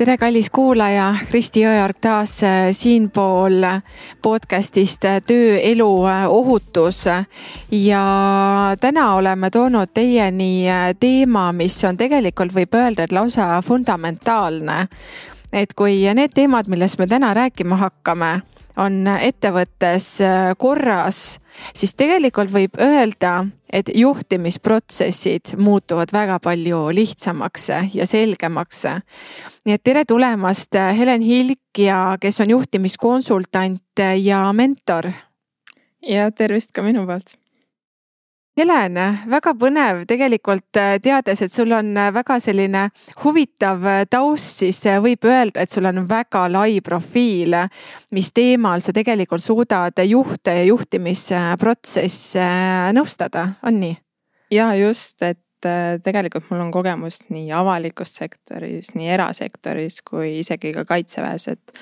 tere, kallis kuulaja, Kristi Jõeorg taas äh, siinpool podcast'ist äh, Töö, elu, äh, ohutus. ja täna oleme toonud teieni teema, mis on tegelikult võib öelda, et lausa fundamentaalne. et kui need teemad, millest me täna rääkima hakkame on ettevõttes äh, korras, siis tegelikult võib öelda, et juhtimisprotsessid muutuvad väga palju lihtsamaks ja selgemaks. nii et tere tulemast, äh, Helen Hilk ja kes on juhtimiskonsultant ja mentor. ja tervist ka minu poolt Helen, väga põnev tegelikult äh, teades, et sul on äh, väga selline huvitav äh, taust, siis võib öelda, et sul on väga lai profiil, mis teemal sa tegelikult suudad juhte ja juhtimisprotsesse nõustada, on nii? ja just, et tegelikult mul on kogemust nii avalikus sektoris, nii erasektoris kui isegi ka kaitseväes, et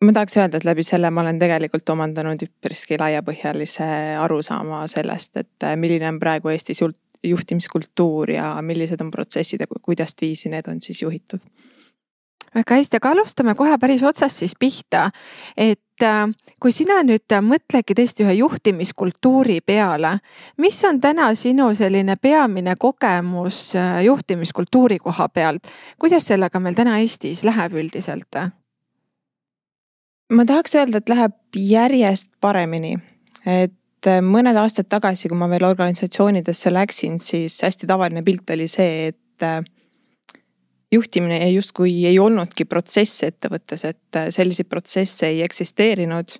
ma tahaks öelda, et läbi selle ma olen tegelikult omandanud üpriski laiapõhjalise arusaama sellest, et äh, milline on praegu Eestis juhtimiskultuur ja millised on protsessid ja kuidas viisi need on siis juhitud. väga hästi, aga alustame kohe päris otsast siis pihta. et äh, kui sina nüüd mõtledki tõesti ühe juhtimiskultuuri peale, mis on täna sinu selline peamine kogemus äh, juhtimiskultuuri koha pealt, kuidas sellega meil täna Eestis läheb üldiselt? Ma tahaks öelda, et läheb järjest paremini, et äh, mõned aastad tagasi, kui ma veel organisatsioonidesse läksin, siis hästi tavaline pilt oli see, et äh, juhtimine justkui ei olnudki protsess ettevõttes, et äh, selliseid protsesse ei eksisteerinud.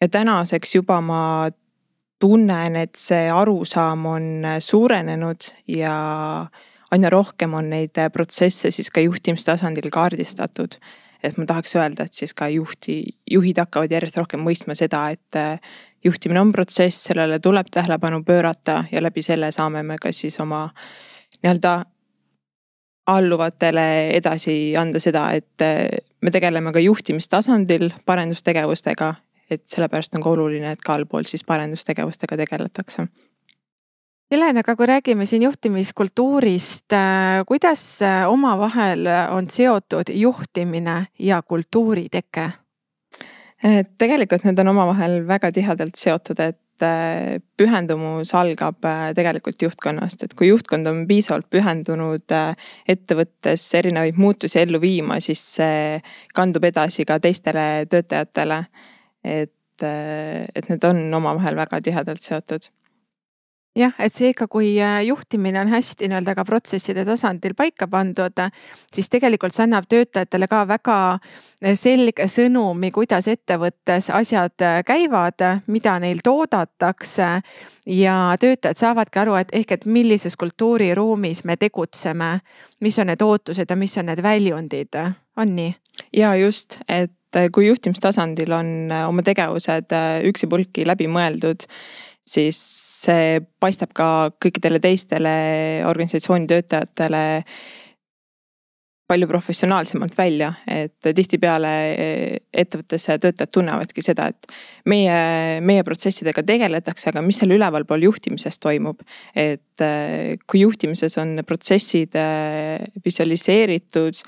ja tänaseks juba ma tunnen, et see arusaam on suurenenud ja aina rohkem on neid protsesse siis ka juhtimistasandil kaardistatud et ma tahaks öelda, et siis ka juhti, juhid hakkavad järjest rohkem mõistma seda, et äh, juhtimine on protsess, sellele tuleb tähelepanu pöörata ja läbi selle saame me ka siis oma nii-öelda alluvatele edasi anda seda, et äh, me tegeleme ka juhtimistasandil parendustegevustega. et sellepärast on ka oluline, et ka allpool siis parendustegevustega tegeletakse Helen, aga kui räägime siin juhtimiskultuurist, äh, kuidas äh, omavahel on seotud juhtimine ja kultuuri teke? tegelikult need on omavahel väga tihedalt seotud, et äh, pühendumus algab tegelikult juhtkonnast, et kui juhtkond on piisavalt pühendunud ettevõttes erinevaid muutusi ellu viima, siis see kandub edasi ka teistele töötajatele. et, et need on omavahel väga tihedalt seotud jah, et seega, kui äh, juhtimine on hästi nii-öelda ka protsesside tasandil paika pandud, siis tegelikult see annab töötajatele ka väga äh, selge sõnumi, kuidas ettevõttes asjad äh, käivad, mida neil toodetakse. ja töötajad saavadki aru, et ehk, et millises kultuuriruumis me tegutseme, mis on need ootused ja mis on need väljundid, on nii? ja just, et kui juhtimistasandil on oma tegevused üksipulgi läbi mõeldud siis see paistab ka kõikidele teistele organisatsiooni töötajatele palju professionaalsemalt välja, et tihtipeale ettevõttes töötajad tunnevadki seda, et meie, meie protsessidega tegeletakse, aga mis seal ülevalpool juhtimises toimub. et kui juhtimises on protsessid visualiseeritud,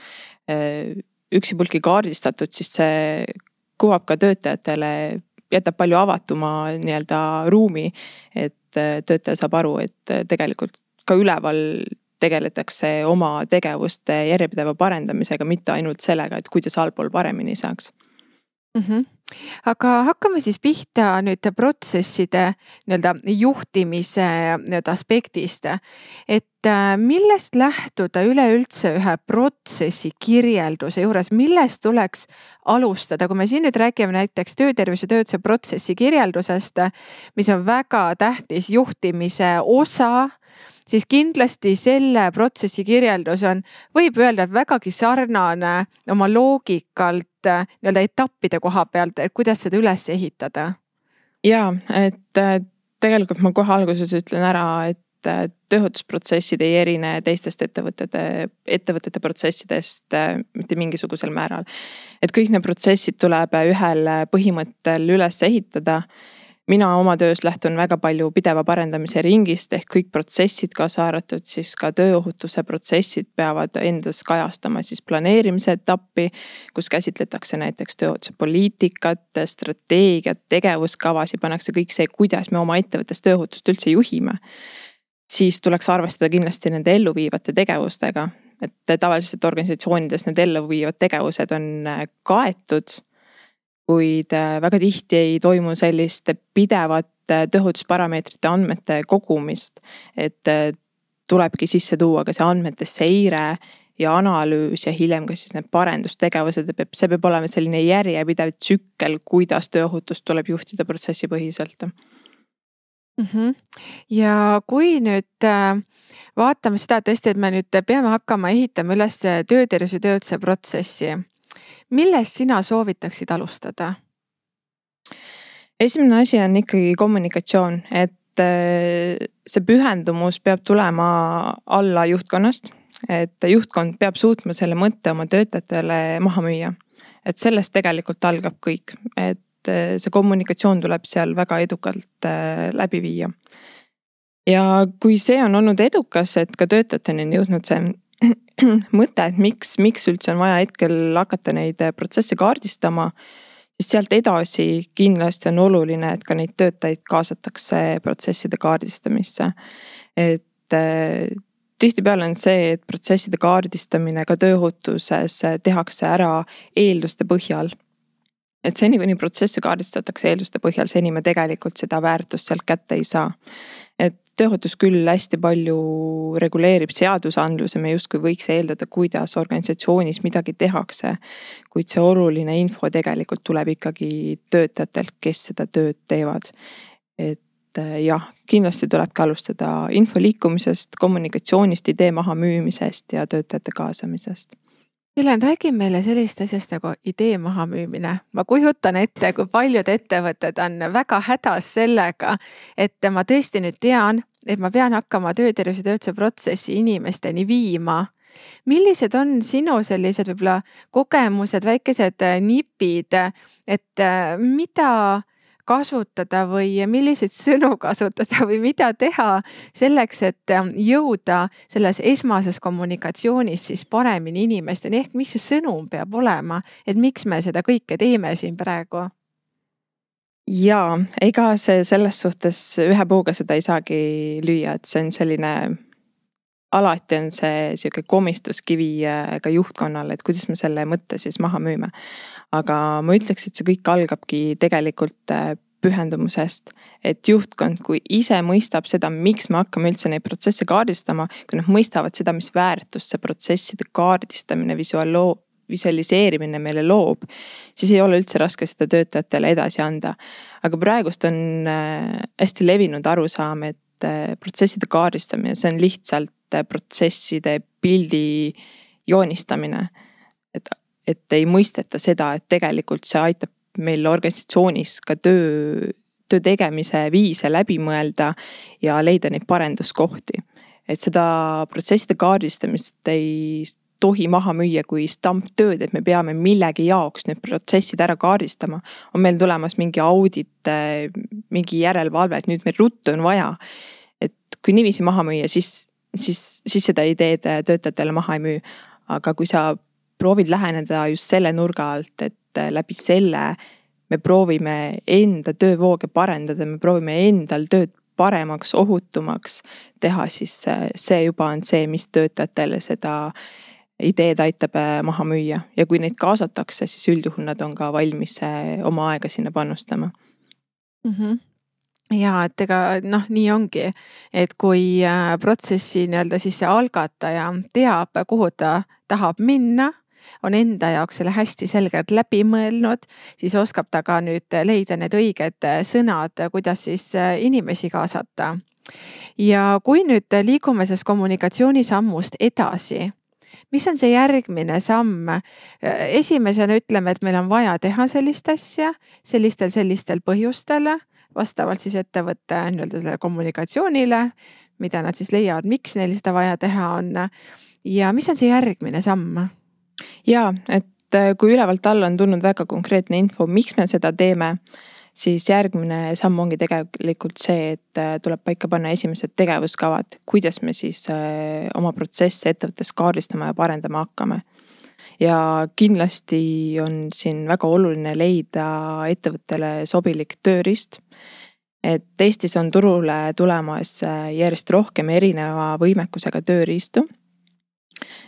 üksipulgi kaardistatud, siis see kuvab ka töötajatele jätab palju avatuma nii-öelda ruumi. et äh, töötaja saab aru, et äh, tegelikult ka üleval tegeletakse oma tegevuste järjepideva parendamisega, mitte ainult sellega, et kuidas allpool paremini saaks mm. -hmm. aga hakkame siis pihta nüüd protsesside nii-öelda juhtimise nii-öelda aspektist. et äh, millest lähtuda üleüldse ühe protsessi kirjelduse juures, millest tuleks alustada, kui me siin nüüd räägime näiteks töötervise töötuse protsessi kirjeldusest, mis on väga tähtis juhtimise osa siis kindlasti selle protsessi kirjeldus on, võib öelda, et vägagi sarnane oma loogikalt nii-öelda etappide koha pealt, et kuidas seda üles ehitada? ja, et tegelikult ma kohe alguses ütlen ära, et tööohutusprotsessid ei erine teistest ettevõtete, ettevõtete protsessidest mitte mingisugusel määral. et kõik need protsessid tuleb ühel põhimõttel üles ehitada mina oma töös lähtun väga palju pideva parendamise ringist ehk kõik protsessid, kaasa arvatud siis ka tööohutuse protsessid peavad endas kajastama siis planeerimise etappi. kus käsitletakse näiteks tööohutuse poliitikat, strateegiat, tegevuskavasid, pannakse kõik see, kuidas me oma ettevõttes tööohutust üldse juhime. siis tuleks arvestada kindlasti nende elluviivate tegevustega, et tavaliselt organisatsioonides need elluviivad tegevused on kaetud kuid äh, väga tihti ei toimu sellist pidevat äh, tõhutusparameetrite andmete kogumist. et äh, tulebki sisse tuua ka see andmete seire ja analüüs ja hiljem ka siis need parendustegevused, et see peab olema selline järjepidev tsükkel, kuidas tööohutust tuleb juhtida protsessipõhiselt mm. -hmm. ja kui nüüd vaatame seda tõesti, et me nüüd peame hakkama ehitama üles töötervishoiutöötluse protsessi millest sina soovitaksid alustada? esimene asi on ikkagi kommunikatsioon, et äh, see pühendumus peab tulema alla juhtkonnast. et juhtkond peab suutma selle mõtte oma töötajatele maha müüa. et sellest tegelikult algab kõik, et äh, see kommunikatsioon tuleb seal väga edukalt äh, läbi viia. ja kui see on olnud edukas, et ka töötajateni on jõudnud see mõte, et miks, miks üldse on vaja hetkel hakata neid äh, protsesse kaardistama. siis sealt edasi kindlasti on oluline, et ka neid töötajaid kaasatakse protsesside kaardistamisse. et äh, tihtipeale on see, et protsesside kaardistamine ka tööohutuses äh, tehakse ära eelduste põhjal et seni, kuni protsesse kaardistatakse eelduste põhjal, seni me tegelikult seda väärtust sealt kätte ei saa. Tööohutus küll hästi palju reguleerib seadusandluse, me justkui võiks eeldada, kuidas organisatsioonis midagi tehakse. kuid see oluline info tegelikult tuleb ikkagi töötajatelt, kes seda tööd teevad. et eh, jah, kindlasti tulebki alustada info liikumisest, kommunikatsioonist, idee mahamüümisest ja töötajate kaasamisest Helen, räägi meile sellist asjast nagu idee mahamüümine. ma kujutan ette, kui paljud ettevõtted on väga hädas sellega, et ma tõesti nüüd tean, et ma pean hakkama töötervishoiutöötluse protsessi inimesteni viima. millised on sinu sellised võib-olla kogemused, väikesed nipid, et mida kasutada või milliseid sõnu kasutada või mida teha selleks, et ähm, jõuda selles esmases kommunikatsioonis siis paremini inimesteni, ehk mis see sõnum peab olema, et miks me seda kõike teeme siin praegu? ja ega see selles suhtes ühe puuga seda ei saagi lüüa, et see on selline alati on see sihuke komistuskivi äh, ka juhtkonnale, et kuidas me selle mõtte siis maha müüme aga ma ütleks, et see kõik algabki tegelikult äh, pühendumusest. et juhtkond, kui ise mõistab seda, miks me hakkame üldse neid protsesse kaardistama, kui nad mõistavad seda, mis väärtust see protsesside kaardistamine, visuaaloo-, visualiseerimine meile loob, siis ei ole üldse raske seda töötajatele edasi anda. aga praegust on äh, hästi levinud arusaam, et äh, protsesside kaardistamine, see on lihtsalt protsesside pildi joonistamine. Et ei mõisteta seda, et tegelikult see aitab meil organisatsioonis ka töö, töö tegemise viise läbi mõelda ja leida neid parenduskohti. et seda protsesside kaardistamist ei tohi maha müüa kui stamptööd, et me peame millegi jaoks need protsessid ära kaardistama. on meil tulemas mingi audit, mingi järelevalve, et nüüd meil ruttu on vaja. et kui niiviisi maha müüa, siis, siis, siis seda ideed töötajatele maha ei müü. aga kui sa proovid läheneda just selle nurga alt, et äh, läbi selle me proovime enda töövooge parendada, me proovime endal tööd paremaks, ohutumaks teha, siis äh, see juba on see, mis töötajatele seda ideed aitab äh, maha müüa ja kui neid kaasatakse, siis üldjuhul nad on ka valmis oma aega sinna panustama mm. -hmm ja et ega noh, nii ongi, et kui protsessi nii-öelda siis see algataja teab, kuhu ta tahab minna on enda jaoks selle hästi selgelt läbi mõelnud, siis oskab ta ka nüüd leida need õiged sõnad, kuidas siis äh, inimesi kaasata. ja kui nüüd liigume sellest kommunikatsioonisammust edasi mis on see järgmine samm? esimesena ütleme, et meil on vaja teha sellist asja sellistel, sellistel põhjustel, vastavalt siis ettevõtte nii-öelda sellele kommunikatsioonile, mida nad siis leiavad, miks neil seda vaja teha on. ja mis on see järgmine samm? Ja, et kui ülevalt alla on tulnud väga konkreetne info, miks me seda teeme siis järgmine samm ongi tegelikult see, et äh, tuleb paika panna esimesed tegevuskavad, kuidas me siis äh, oma protsesse ettevõttes kaardistama ja parendama hakkame. ja kindlasti on siin väga oluline leida ettevõttele sobilik tööriist. et Eestis on turule tulemas äh, järjest rohkem erineva võimekusega tööriistu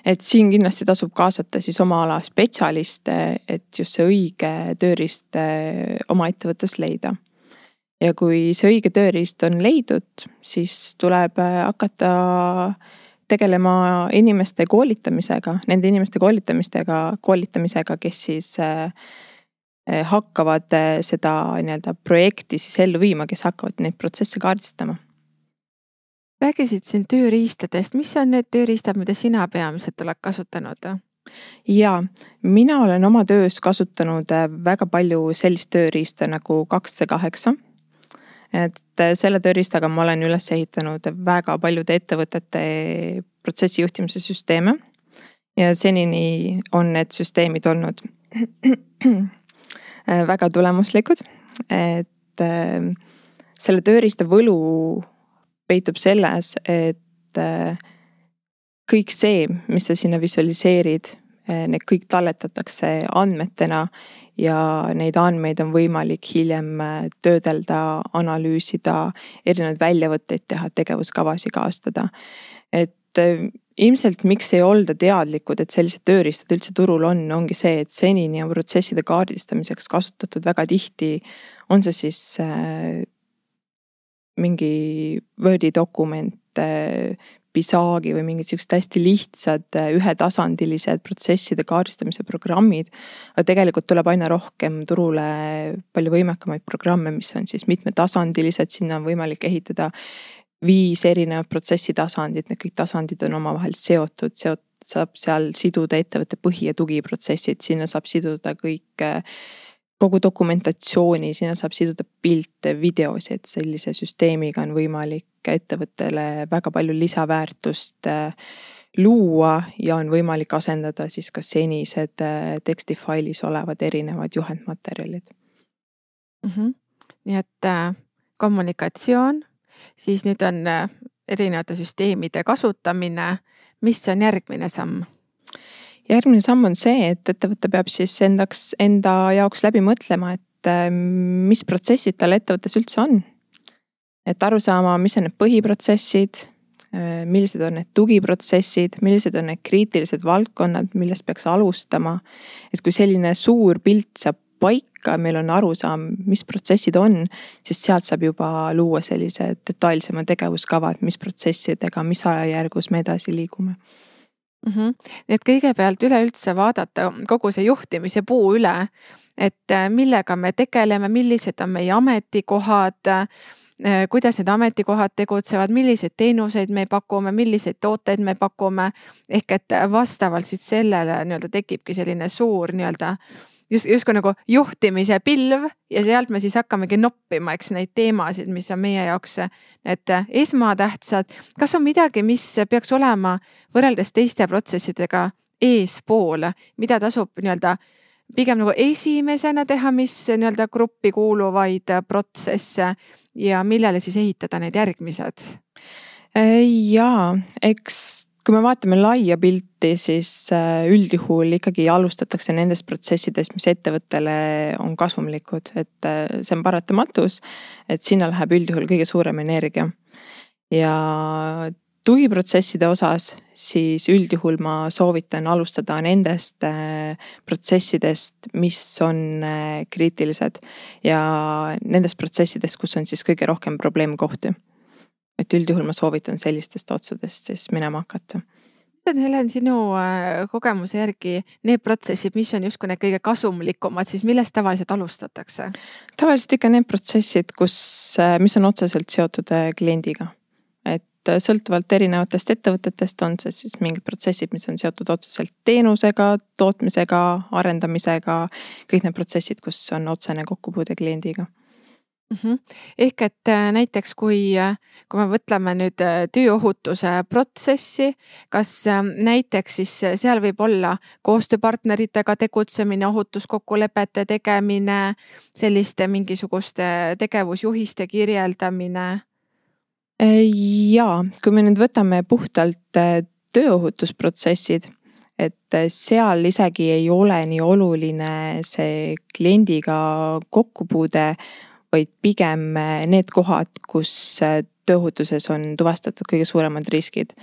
et siin kindlasti tasub kaasata siis oma ala spetsialiste, et just see õige tööriist eh, oma ettevõttes leida. ja kui see õige tööriist on leidnud, siis tuleb eh, hakata tegelema inimeste koolitamisega, nende inimeste koolitamistega, koolitamisega, kes siis eh, hakkavad seda nii-öelda projekti siis ellu viima, kes hakkavad neid protsesse kaardistama rääkisid siin tööriistadest, mis on need tööriistad, mida sina peamiselt oled kasutanud? ja mina olen oma töös kasutanud äh, väga palju sellist tööriista nagu kaks C kaheksa. et äh, selle tööriistaga ma olen üles ehitanud väga paljude ettevõtete protsessi juhtimise süsteeme. ja senini on need süsteemid olnud äh, väga tulemuslikud, et selle tööriista võlu peitub selles, et äh, kõik see, mis sa sinna visualiseerid, äh, need kõik talletatakse andmetena ja neid andmeid on võimalik hiljem äh, töödelda, analüüsida, erinevaid väljavõtteid teha, tegevuskavasid kaastada. et ilmselt, miks ei olda teadlikud, et sellised tööriistad üldse turul on, ongi see, et senini on protsesside kaardistamiseks kasutatud väga tihti, on see siis mingi Wordi dokument, Pisagi või mingid siuksed hästi lihtsad ühetasandilised protsesside kaardistamise programmid. aga tegelikult tuleb aina rohkem turule palju võimekamaid programme, mis on siis mitmetasandilised, sinna on võimalik ehitada viis erinevat protsessi tasandit, need kõik tasandid on omavahel seotud, seot-, saab seal siduda ettevõtte põhi- ja tugiprotsessid, sinna saab siduda kõik kogu dokumentatsiooni, sinna saab siduda pilte, videosid, sellise süsteemiga on võimalik ettevõttele väga palju lisaväärtust äh, luua ja on võimalik asendada siis ka senised äh, tekstifailis olevad erinevad juhendmaterjalid mm. -hmm. nii et äh, kommunikatsioon, siis nüüd on erinevate süsteemide kasutamine. mis on järgmine samm? Järgmine samm on see, et ettevõte peab siis endaks, enda jaoks läbi mõtlema, et äh, mis protsessid tal ettevõttes üldse on. et aru saama, mis on need põhiprotsessid, äh, millised on need tugiprotsessid, millised on need kriitilised valdkonnad, millest peaks alustama. et kui selline suur pilt saab paika, meil on arusaam, mis protsessid on, siis sealt saab juba luua sellise detailsema tegevuskava, et mis protsessidega, mis ajajärgus me edasi liigume mm. -hmm. nii et kõigepealt üleüldse vaadata kogu see juhtimise puu üle, et äh, millega me tegeleme, millised on meie ametikohad äh, kuidas need ametikohad tegutsevad, milliseid teenuseid me pakume, milliseid tooteid me pakume. ehk et vastavalt siis sellele nii-öelda tekibki selline suur nii-öelda just justkui nagu juhtimise pilv ja sealt me siis hakkamegi noppima, eks neid teemasid, mis on meie jaoks need esmatähtsad. kas on midagi, mis peaks olema võrreldes teiste protsessidega eespool, mida tasub nii-öelda pigem nagu esimesena teha, mis nii-öelda gruppi kuuluvaid protsesse ja millele siis ehitada need järgmised? ja eks kui me vaatame laia pilti, siis äh, üldjuhul ikkagi alustatakse nendest protsessidest, mis ettevõttele on kasumlikud, et äh, see on paratamatus. et sinna läheb üldjuhul kõige suurem energia. ja tugiprotsesside osas, siis üldjuhul ma soovitan alustada nendest äh, protsessidest, mis on kriitilised ja nendest protsessidest, kus on siis kõige rohkem probleemkohti et üldjuhul ma soovitan sellistest otsadest siis minema hakata mis on Helen sinu äh, kogemuse järgi need protsessid, mis on justkui need kõige kasumlikumad, siis millest tavaliselt alustatakse? tavaliselt ikka need protsessid, kus, äh, mis on otseselt seotud äh, kliendiga. et sõltuvalt erinevatest ettevõtetest on see siis mingid protsessid, mis on seotud otseselt teenusega, tootmisega, arendamisega. kõik need protsessid, kus on otsene kokkupuude kliendiga mm. -hmm. ehk et äh, näiteks kui, äh, kui me mõtleme nüüd äh, tööohutuse protsessi, kas näiteks siis seal võib olla koostööpartneritega tegutsemine, ohutuskokkulepete tegemine, selliste mingisuguste tegevusjuhiste kirjeldamine? ja kui me nüüd võtame puhtalt tööohutusprotsessid, et seal isegi ei ole nii oluline see kliendiga kokkupuude vaid pigem eh, need kohad, kus eh, tööohutuses on tuvastatud kõige suuremad riskid.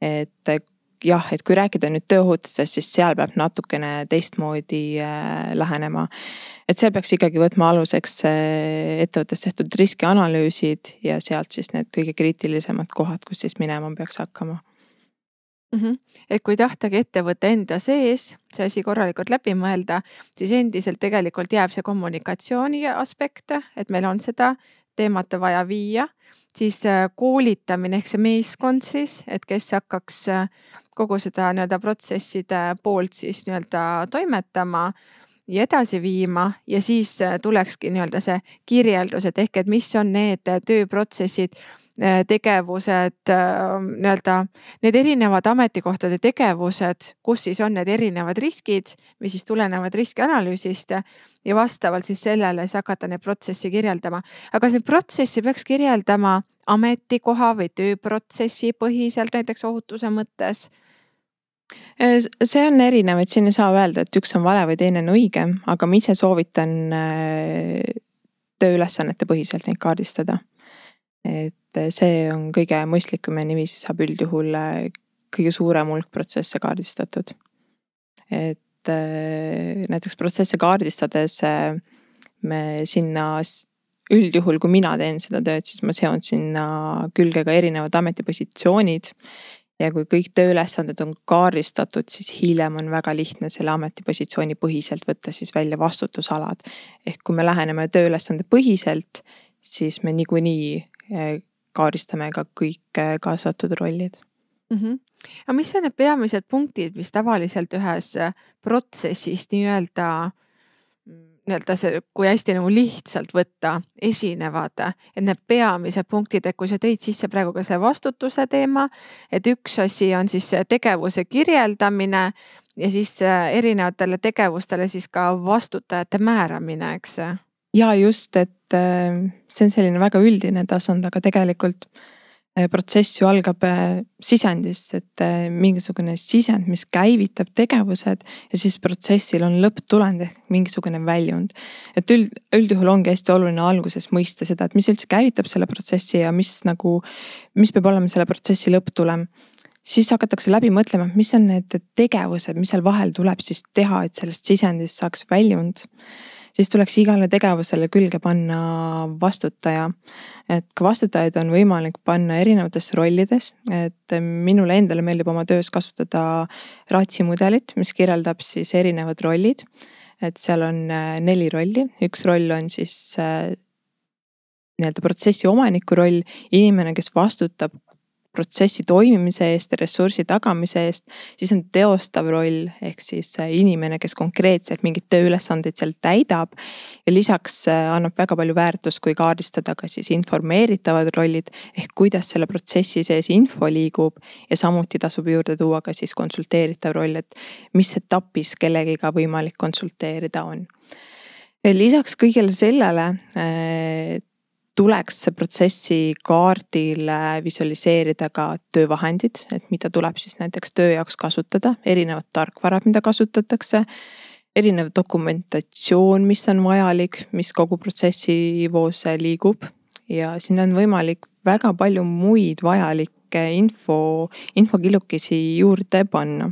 et eh, jah, et kui rääkida nüüd tööohutusest, siis seal peab natukene teistmoodi lähenema. et seal peaks ikkagi võtma aluseks ettevõttes tehtud riskianalüüsid ja sealt siis need kõige kriitilisemad kohad, kus siis minema peaks hakkama mm. -hmm. et kui tahtagi ettevõtte enda sees see asi korralikult läbi mõelda, siis endiselt tegelikult jääb see kommunikatsiooni aspekt, et meil on seda teemat vaja viia, siis äh, koolitamine ehk see meeskond siis, et kes hakkaks äh, kogu seda nii-öelda protsesside poolt siis nii-öelda toimetama ja edasi viima ja siis äh, tulekski nii-öelda see kirjeldus, et ehk, et mis on need tööprotsessid tegevused, ähm, nii-öelda need erinevad ametikohtade tegevused, kus siis on need erinevad riskid, mis siis tulenevad riskianalüüsist ja vastavalt siis sellele siis hakata neid protsessi kirjeldama. aga neid protsessi peaks kirjeldama ametikoha või tööprotsessi põhiselt näiteks ohutuse mõttes? Äh, see on erinev, et siin ei saa öelda, et üks on vale või teine on õige, aga ma ise soovitan äh, tööülesannete põhiselt neid kaardistada et see on kõige mõistlikum ja niiviisi saab üldjuhul äh, kõige suurem hulk protsesse kaardistatud. et äh, näiteks protsesse kaardistades äh, me sinna üldjuhul, kui mina teen seda tööd, siis ma seon sinna külge ka erinevad ametipositsioonid. ja kui kõik tööülesanded on kaardistatud, siis hiljem on väga lihtne selle ametipositsiooni põhiselt võtta siis välja vastutusalad. ehk kui me läheneme tööülesande põhiselt, siis me niikuinii kaardistame ka kõik kaasatud rollid mm. -hmm. aga mis on need peamised punktid, mis tavaliselt ühes eh, protsessis nii-öelda nii-öelda see, kui hästi nagu lihtsalt võtta, esinevad, et need peamised punktid, et kui sa tõid sisse praegu ka selle vastutuse teema, et üks asi on siis tegevuse kirjeldamine ja siis erinevatele tegevustele siis ka vastutajate määramine, eks ja just, et äh, see on selline väga üldine tasand, aga tegelikult äh, protsess ju algab äh, sisendist, et mingisugune sisend, mis käivitab tegevused ja siis protsessil on lõpptulend ehk mingisugune väljund. et üld, üldjuhul ongi hästi oluline alguses mõista seda, et mis üldse käivitab selle protsessi ja mis nagu, mis peab olema selle protsessi lõpptulem siis hakatakse läbi mõtlema, mis on need tegevused, mis seal vahel tuleb siis teha, et sellest sisendist saaks väljund siis tuleks igale tegevusele külge panna vastutaja. et ka vastutajaid on võimalik panna erinevates rollides, et minule endale meeldib oma töös kasutada Ratsi mudelit, mis kirjeldab siis erinevad rollid. et seal on äh, neli rolli, üks roll on siis äh, nii-öelda protsessi omaniku roll, inimene, kes vastutab protsessi toimimise eest ja ressursi tagamise eest, siis on teostav roll ehk siis inimene, kes konkreetselt mingeid tööülesandeid seal täidab. ja lisaks äh, annab väga palju väärtust, kui kaardistada ka siis informeeritavad rollid ehk kuidas selle protsessi sees info liigub ja samuti tasub juurde tuua ka siis konsulteeritav roll, et mis etapis kellegiga võimalik konsulteerida on lisaks kõigele sellele äh, tuleks protsessi kaardil visualiseerida ka töövahendid, et mida tuleb siis näiteks töö jaoks kasutada, erinevad tarkvarad, mida kasutatakse. erinev dokumentatsioon, mis on vajalik, mis kogu protsessi voos liigub ja sinna on võimalik väga palju muid vajalikke info, infokillukesi juurde panna.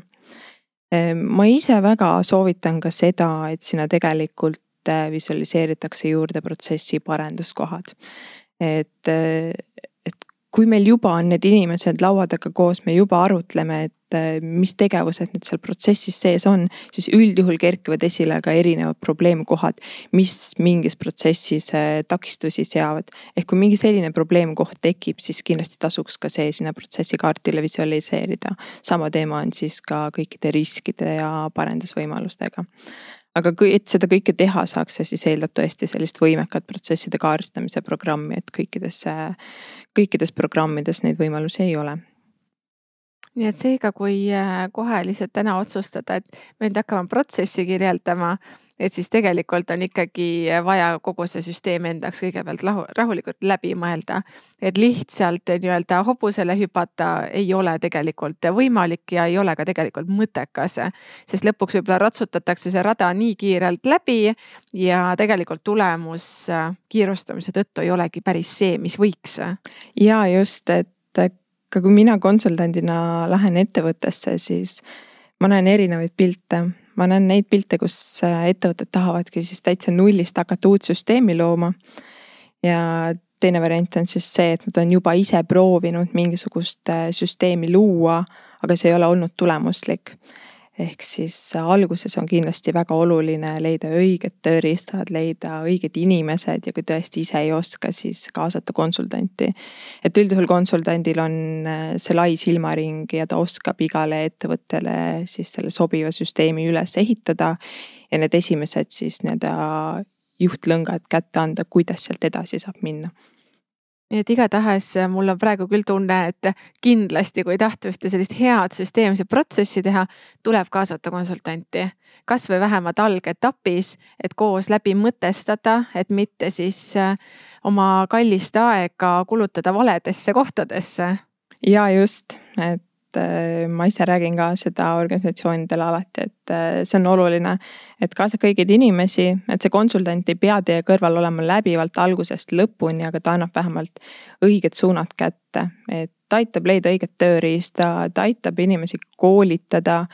ma ise väga soovitan ka seda, et sinna tegelikult visualiseeritakse juurde protsessi parenduskohad. et, et kui meil juba on need inimesed laua taga koos, me juba arutleme, et äh, mis tegevused nüüd seal protsessis sees on, siis üldjuhul kerkivad esile ka erinevad probleemkohad, mis mingis protsessis äh, takistusi seavad. ehk kui mingi selline probleemkoht tekib, siis kindlasti tasuks ka see sinna protsessikaardile visualiseerida. sama teema on siis ka kõikide riskide ja parendusvõimalustega aga kui, et seda kõike teha saaks, see siis eeldab tõesti sellist võimekat protsesside kaardistamise programmi, et kõikides, kõikides programmides neid võimalusi ei ole. Nii et seega, kui äh, kohe lihtsalt täna otsustada, et me nüüd hakkame protsessi kirjeldama, et siis tegelikult on ikkagi vaja kogu see süsteem endaks kõigepealt lahu, rahulikult läbi mõelda. et lihtsalt nii-öelda hobusele hüpata ei ole tegelikult võimalik ja ei ole ka tegelikult mõttekas, sest lõpuks võib-olla ratsutatakse see rada nii kiirelt läbi ja tegelikult tulemus kiirustamise tõttu ei olegi päris see, mis võiks. ja just, et ka kui mina konsultandina lähen ettevõttesse, siis ma näen erinevaid pilte ma näen neid pilte, kus äh, ettevõtted tahavadki siis täitsa nullist hakata uut süsteemi looma. ja teine variant on siis see, et nad on juba ise proovinud mingisugust äh, süsteemi luua, aga see ei ole olnud tulemuslik ehk siis alguses on kindlasti väga oluline leida õiged tööriistad, leida õiged inimesed ja kui tõesti ise ei oska, siis kaasata konsultanti. et üldjuhul konsultandil on äh, see lai silmaring ja ta oskab igale ettevõttele siis selle sobiva süsteemi üles ehitada. ja need esimesed siis nii-öelda juhtlõngad kätte anda, kuidas sealt edasi saab minna nii et igatahes äh, mul on praegu küll tunne, et kindlasti, kui tahta ühte sellist head süsteemset protsessi teha, tuleb kaasata konsultanti. kasvõi vähemalt algetapis, et koos läbi mõtestada, et mitte siis äh, oma kallist aega kulutada valedesse kohtadesse. ja just, et Äh, ma ise räägin ka seda organisatsioonidele alati, et äh, see on oluline, et kaasa kõigeid inimesi, et see konsultant ei pea teie kõrval olema läbivalt algusest lõpuni, aga ta annab vähemalt õiged suunad kätte, et ta aitab leida õiget tööriista, ta aitab inimesi koolitada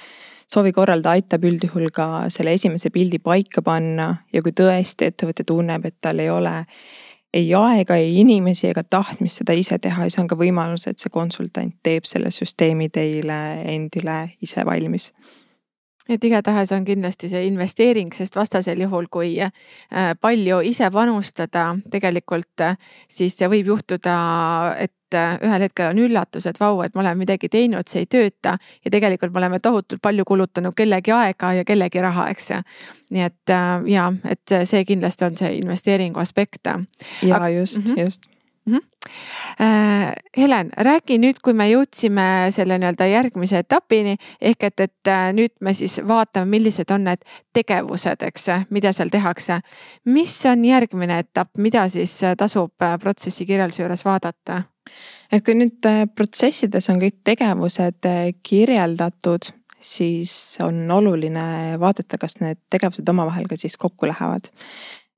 soovi korral ta aitab üldjuhul ka selle esimese pildi paika panna ja kui tõesti ettevõte tunneb, et tal ei ole ei aega, ei inimesi ega tahtmist seda ise teha see on ka võimalus, et see konsultant teeb selle süsteemi teile endile ise valmis et igatahes on kindlasti see investeering, sest vastasel juhul, kui äh, palju ise panustada, tegelikult äh, siis võib juhtuda, et äh, ühel hetkel on üllatus, et vau, et ma olen midagi teinud, see ei tööta ja tegelikult me oleme tohutult palju kulutanud kellegi aega ja kellegi raha, eks. nii et ja, et see kindlasti on see investeeringu aspekt. ja Aga, just mm, -hmm. just mm. -hmm. Helen, räägi nüüd, kui me jõudsime selle nii-öelda järgmise etapini ehk et, et äh, nüüd me siis vaatame, millised on need tegevused, eks, mida seal tehakse. mis on järgmine etapp, mida siis äh, tasub protsessi kirjelduse juures vaadata? et kui nüüd protsessides on kõik tegevused kirjeldatud, siis on oluline vaadata, kas need tegevused omavahel ka siis kokku lähevad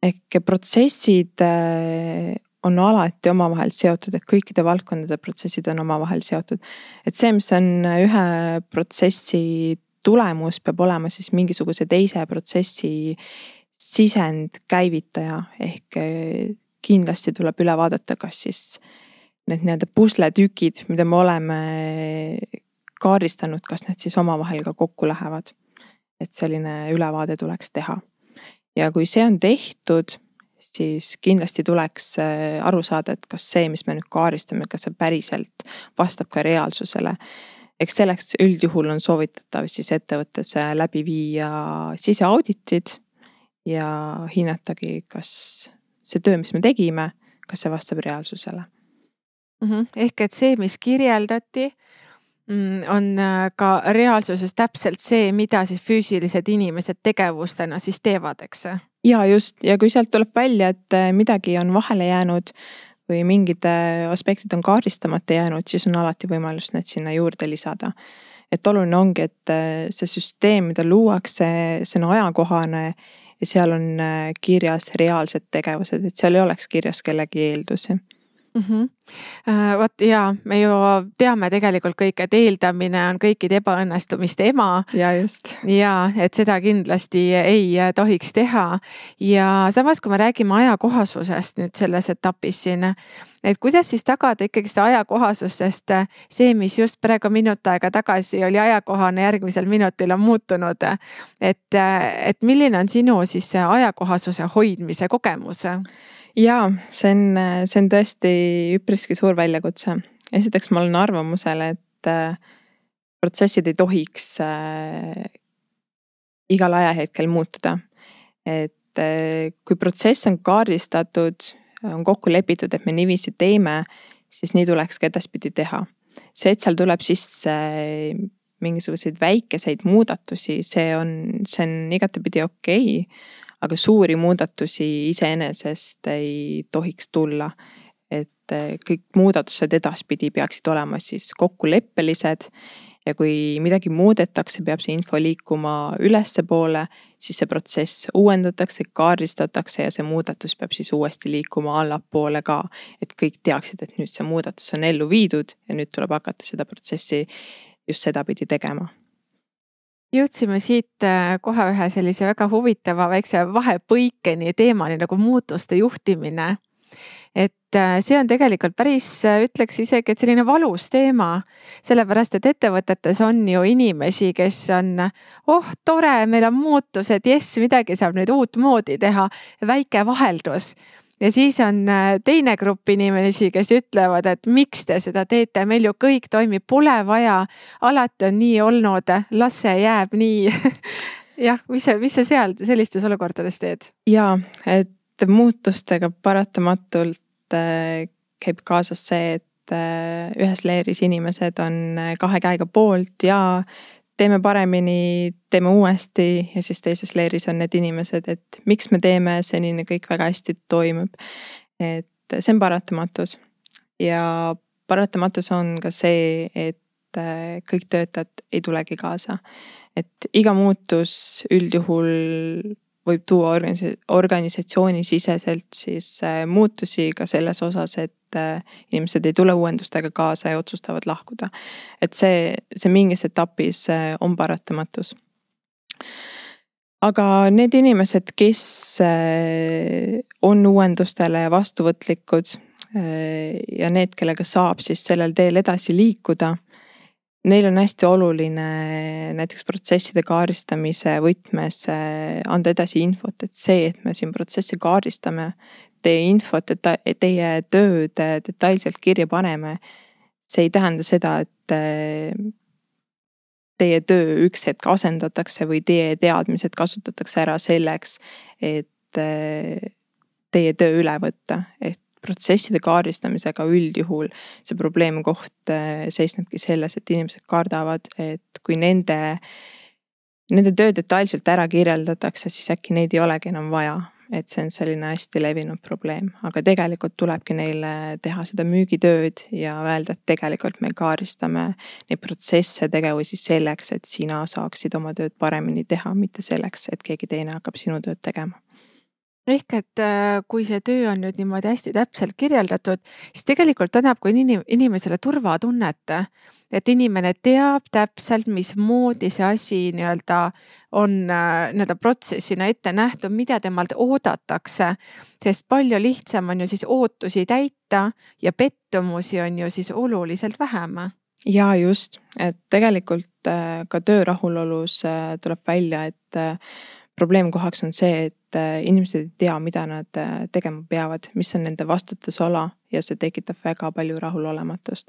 ehk protsessid on alati omavahel seotud, et kõikide valdkondade protsessid on omavahel seotud. et see, mis on ühe protsessi tulemus, peab olema siis mingisuguse teise protsessi sisend käivitaja ehk eh, kindlasti tuleb üle vaadata, kas siis need nii-öelda pusletükid, mida me oleme kaardistanud, kas need siis omavahel ka kokku lähevad. et selline ülevaade tuleks teha. ja kui see on tehtud siis kindlasti tuleks äh, aru saada, et kas see, mis me nüüd kaardistame, kas see päriselt vastab ka reaalsusele. eks selleks üldjuhul on soovitatav siis ettevõttes läbi viia siseauditid ja hinnatagi, kas see töö, mis me tegime, kas see vastab reaalsusele mm. -hmm. ehk et see, mis kirjeldati mm, on äh, ka reaalsuses täpselt see, mida siis füüsilised inimesed tegevustena siis teevad, eks ja just ja kui sealt tuleb välja, et äh, midagi on vahele jäänud või mingid äh, aspektid on kaardistamata jäänud, siis on alati võimalus need sinna juurde lisada. et oluline ongi, et äh, see süsteem, mida luuakse, see on ajakohane ja seal on kirjas reaalsed tegevused, et seal ei oleks kirjas kellegi eeldusi mm. -hmm. vot ja me ju teame tegelikult kõik, et eeldamine on kõikide ebaõnnestumiste ema. ja just. ja et seda kindlasti ei tohiks teha ja samas, kui me räägime ajakohasusest nüüd selles etapis siin, et kuidas siis tagada ikkagi seda ajakohasust, sest see, mis just praegu minut aega tagasi oli ajakohane, järgmisel minutil on muutunud. et, et milline on sinu siis see ajakohasuse hoidmise kogemus? Jaa, see on, see on tõesti üpriski suur väljakutse. esiteks ma olen arvamusel, et äh, protsessid ei tohiks äh, igal ajahetkel muutuda. et äh, kui protsess on kaardistatud, on kokku lepitud, et me niiviisi teeme, siis nii tuleks ka edaspidi teha. see, et seal tuleb sisse mingisuguseid väikeseid muudatusi, see on, see on igatepidi okei okay aga suuri muudatusi iseenesest ei tohiks tulla. et eh, kõik muudatused edaspidi peaksid olema siis kokkuleppelised ja kui midagi muudetakse, peab see info liikuma ülespoole, siis see protsess uuendatakse, kaardistatakse ja see muudatus peab siis uuesti liikuma allapoole ka. et kõik teaksid, et nüüd see muudatus on ellu viidud ja nüüd tuleb hakata seda protsessi just sedapidi tegema jõudsime siit äh, kohe ühe sellise väga huvitava väikse vahepõikeni teemani nagu muutuste juhtimine. et äh, see on tegelikult päris, äh, ütleks isegi, et selline valus teema, sellepärast et ettevõtetes on ju inimesi, kes on, oh tore, meil on muutused, jess, midagi saab nüüd uutmoodi teha, väike vaheldus ja siis on äh, teine grupp inimesi, kes ütlevad, et miks te seda teete, meil ju kõik toimib, pole vaja. alati on nii olnud, las see jääb nii jah, mis sa, mis sa seal sellistes olukordades teed? ja, et muutustega paratamatult äh, käib kaasas see, et äh, ühes leeris inimesed on kahe käega poolt ja teeme paremini, teeme uuesti ja siis teises leeris on need inimesed, et miks me teeme, senini kõik väga hästi toimub. et see on paratamatus ja paratamatus on ka see, et äh, kõik töötajad ei tulegi kaasa. et iga muutus üldjuhul võib tuua organis-, organisatsioonisiseselt siis äh, muutusi ka selles osas, et äh, inimesed ei tule uuendustega kaasa ja otsustavad lahkuda. et see, see mingis etapis äh, on paratamatus. aga need inimesed, kes on uuendustele vastuvõtlikud ja need, kellega saab siis sellel teel edasi liikuda neil on hästi oluline näiteks protsesside kaardistamise võtmes eh, anda edasi infot, et see, et me siin protsessi kaardistame, teie infot, teie tööd detailselt kirja paneme. see ei tähenda seda, et eh, teie töö üks hetk asendatakse või teie teadmised kasutatakse ära selleks, et teie töö üle võtta, et protsesside kaardistamisega üldjuhul see probleemkoht äh, seisnebki selles, et inimesed kardavad, et kui nende, nende töö detailselt ära kirjeldatakse, siis äkki neid ei olegi enam vaja. Et see on selline hästi levinud probleem, aga tegelikult tulebki neile teha seda müügitööd ja öelda, et tegelikult me kaardistame neid protsesse, tegevusi selleks, et sina saaksid oma tööd paremini teha, mitte selleks, et keegi teine hakkab sinu tööd tegema ehk et äh, kui see töö on nüüd niimoodi hästi täpselt kirjeldatud, siis tegelikult annab ka inim inimesele turvatunnet. et inimene teab täpselt, mismoodi see asi nii-öelda on äh, nii-öelda protsessina ette nähtud, mida temalt oodatakse. sest palju lihtsam on ju siis ootusi täita ja pettumusi on ju siis oluliselt vähem ja just, et tegelikult äh, ka töö rahulolus tuleb välja, et probleemkohaks on see, et äh, inimesed ei tea, mida nad äh, tegema peavad, mis on nende vastutusala ja see tekitab väga palju rahulolematust.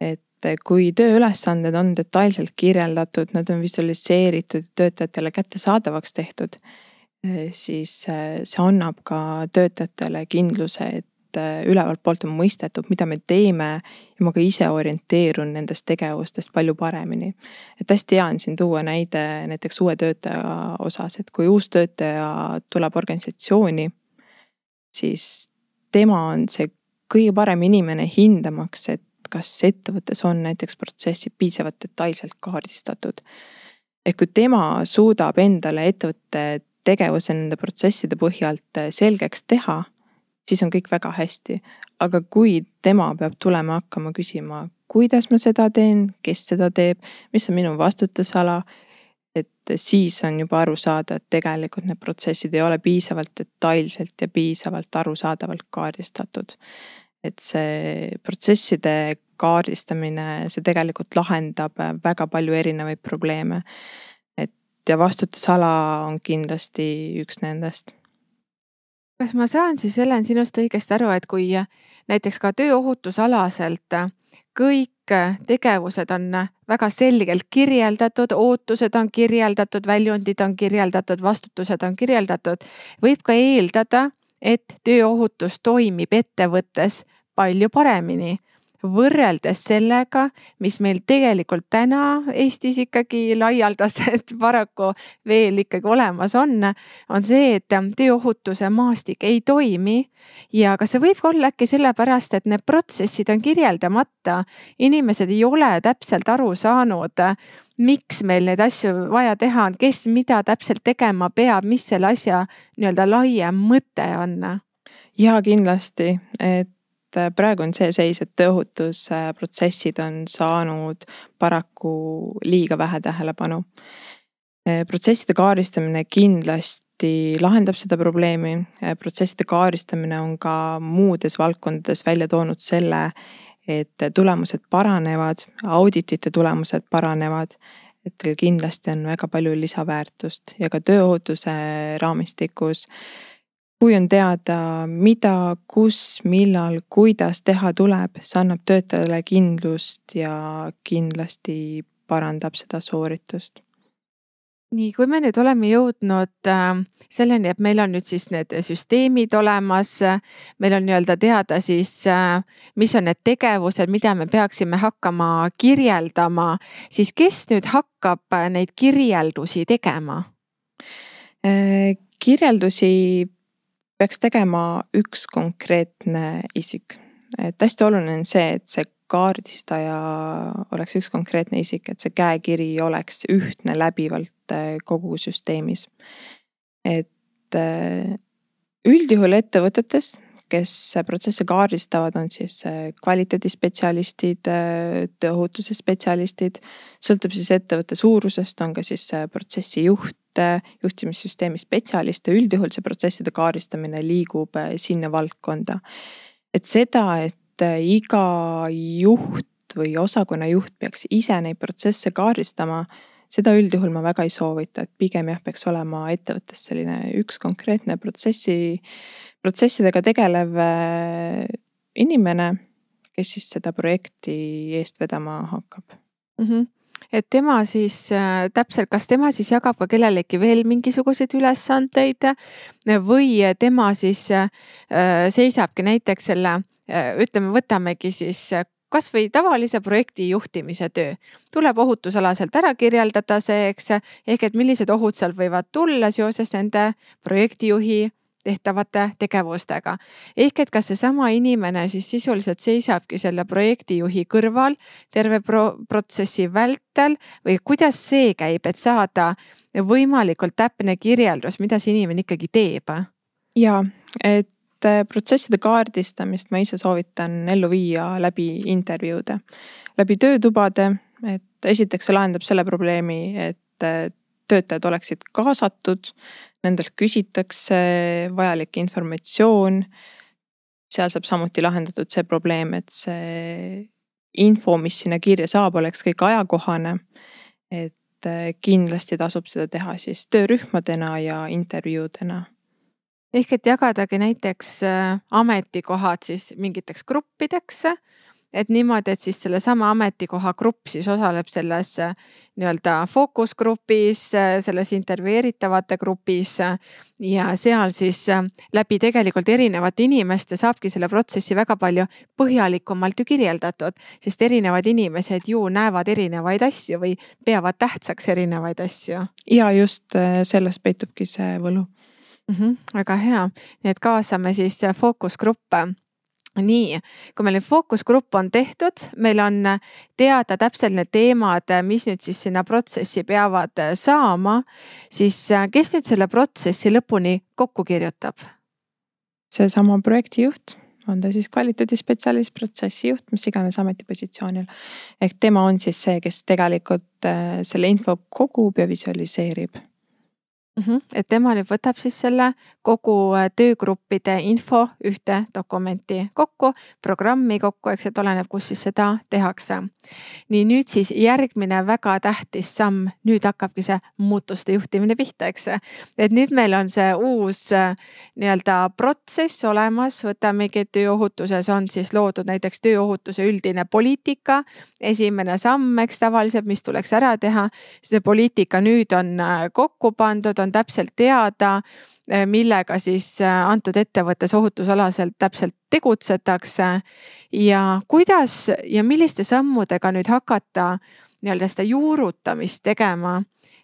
et äh, kui tööülesanded on detailselt kirjeldatud, nad on visualiseeritud, töötajatele kättesaadavaks tehtud, siis see annab ka töötajatele kindluse, et et äh, ülevalt poolt on mõistetud, mida me teeme ja ma ka ise orienteerun nendest tegevustest palju paremini. et hästi hea on siin tuua näide näiteks uue töötaja osas, et kui uus töötaja tuleb organisatsiooni, siis tema on see kõige parem inimene hindamaks, et kas ettevõttes on näiteks protsessid piisavalt detailselt kaardistatud. et kui tema suudab endale ettevõtte tegevuse nende protsesside põhjalt selgeks teha siis on kõik väga hästi. aga kui tema peab tulema hakkama küsima, kuidas ma seda teen, kes seda teeb, mis on minu vastutusala, et siis on juba aru saada, et tegelikult need protsessid ei ole piisavalt detailselt ja piisavalt arusaadavalt kaardistatud. et see protsesside kaardistamine, see tegelikult lahendab väga palju erinevaid probleeme. et ja vastutusala on kindlasti üks nendest kas ma saan siis, Helen, sinust õigesti aru, et kui näiteks ka tööohutusalaselt kõik tegevused on väga selgelt kirjeldatud, ootused on kirjeldatud, väljundid on kirjeldatud, vastutused on kirjeldatud, võib ka eeldada, et tööohutus toimib ettevõttes palju paremini võrreldes sellega, mis meil tegelikult täna Eestis ikkagi laialdaselt paraku veel ikkagi olemas on, on see, et tööohutuse maastik ei toimi. ja kas see võib olla äkki sellepärast, et need protsessid on kirjeldamata, inimesed ei ole täpselt aru saanud miks meil neid asju vaja teha on, kes mida täpselt tegema peab, mis selle asja nii-öelda laiem mõte on? ja kindlasti, et et äh, praegu on see seis, et tööohutusprotsessid on saanud paraku liiga vähe tähelepanu. Äh, protsesside kaardistamine kindlasti lahendab seda probleemi. Äh, protsesside kaardistamine on ka muudes valdkondades välja toonud selle, et tulemused paranevad, auditite tulemused paranevad et kindlasti on väga palju lisaväärtust ja ka tööohutuse raamistikus kui on teada, mida, kus, millal, kuidas teha tuleb, see annab töötajale kindlust ja kindlasti parandab seda sooritust nii, kui me nüüd oleme jõudnud äh, selleni, et meil on nüüd siis need süsteemid olemas, meil on nii-öelda teada siis, äh, mis on need tegevused, mida me peaksime hakkama kirjeldama, siis kes nüüd hakkab neid kirjeldusi tegema? Äh, kirjeldusi peaks tegema üks konkreetne isik. et hästi oluline on see, et see kaardistaja oleks üks konkreetne isik, et see käekiri oleks ühtne läbivalt äh, kogu süsteemis. et äh, üldjuhul ettevõtetes, kes protsesse kaardistavad, on siis äh, kvaliteedispetsialistid, tööohutuse spetsialistid. sõltub siis ettevõtte suurusest, on ka siis protsessijuht juhte, juhtimissüsteemi spetsialiste, üldjuhul see protsesside kaardistamine liigub äh, sinna valdkonda. et seda, et äh, iga juht või osakonna juht peaks ise neid protsesse kaardistama, seda üldjuhul ma väga ei soovita, et pigem jah, peaks olema ettevõttes selline üks konkreetne protsessi, protsessidega tegelev äh, inimene, kes siis seda projekti eest vedama hakkab mm. -hmm et tema siis äh, täpselt, kas tema siis jagab ka kellelegi veel mingisuguseid ülesandeid või tema siis äh, seisabki näiteks selle äh,, ütleme, võtamegi siis äh, kasvõi tavalise projekti juhtimise töö. tuleb ohutusalaselt ära kirjeldada see, eks, ehk et millised ohud sealt võivad tulla seoses nende projektijuhi tehtavate tegevustega. ehk et kas seesama inimene siis sisuliselt seisabki selle projektijuhi kõrval terve pro protsessi vältel või kuidas see käib, et saada võimalikult täpne kirjeldus, mida see inimene ikkagi teeb? ja, et äh, protsesside kaardistamist ma ise soovitan ellu viia läbi intervjuude, läbi töötubade, et esiteks see lahendab selle probleemi, et äh, töötajad oleksid kaasatud, nendelt küsitakse vajalik informatsioon. seal saab samuti lahendatud see probleem, et see info, mis sinna kirja saab, oleks kõik ajakohane. et äh, kindlasti tasub seda teha siis töörühmadena ja intervjuudena ehk et jagadagi näiteks äh, ametikohad siis mingiteks gruppideks et niimoodi, et siis sellesama ametikoha grupp siis osaleb selles äh, nii-öelda fookusgrupis, äh, selles intervjueeritavate grupis ja seal siis läbi tegelikult erinevate inimeste saabki selle protsessi väga palju põhjalikumalt ju kirjeldatud, sest erinevad inimesed ju näevad erinevaid asju või peavad tähtsaks erinevaid asju. ja just selles peitubki see võlu mm. -hmm, väga hea, nii et kaasame siis fookusgruppe nii, kui meil nüüd fookusgrupp on tehtud, meil on teada täpselt need teemad, mis nüüd siis sinna protsessi peavad saama, siis kes nüüd selle protsessi lõpuni kokku kirjutab? seesama projektijuht, on ta siis kvaliteedispetsialist, protsessijuht, mis iganes ametipositsioonil. ehk tema on siis see, kes tegelikult äh, selle info kogub ja visualiseerib mm. -hmm. et tema nüüd võtab siis selle kogu äh, töögruppide info ühte dokumenti kokku, programmi kokku, eks, et oleneb, kus siis seda tehakse. nii nüüd siis järgmine väga tähtis samm, nüüd hakkabki see muutuste juhtimine pihta, eks. et nüüd meil on see uus äh, nii-öelda protsess olemas, võtamegi tööohutuses on siis loodud näiteks tööohutuse üldine poliitika. esimene samm, eks tavaliselt, mis tuleks ära teha, see poliitika nüüd on äh, kokku pandud, on täpselt teada, eh, millega siis eh, antud ettevõttes ohutusalaselt täpselt tegutsetakse. ja kuidas ja milliste sammudega nüüd hakata nii-öelda seda juurutamist tegema,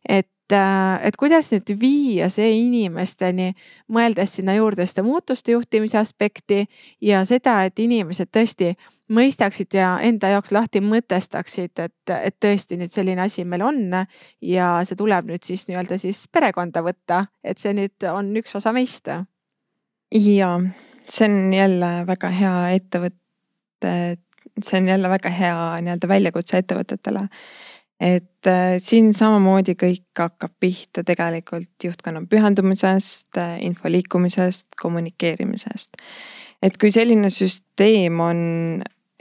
et eh, et kuidas nüüd viia see inimesteni, mõeldes sinna juurde seda muutuste juhtimise aspekti ja seda, et inimesed tõesti mõistaksid ja enda jaoks lahti mõtestaksid, et, et tõesti nüüd selline asi meil on ja see tuleb nüüd siis nii-öelda siis perekonda võtta, et see nüüd on üks osa meist. ja see on jälle väga hea ettevõte, see on jälle väga hea nii-öelda väljakutse ettevõtetele. et äh, siin samamoodi kõik hakkab pihta tegelikult juhtkonna pühendumisest, info liikumisest, kommunikeerimisest et kui selline süsteem on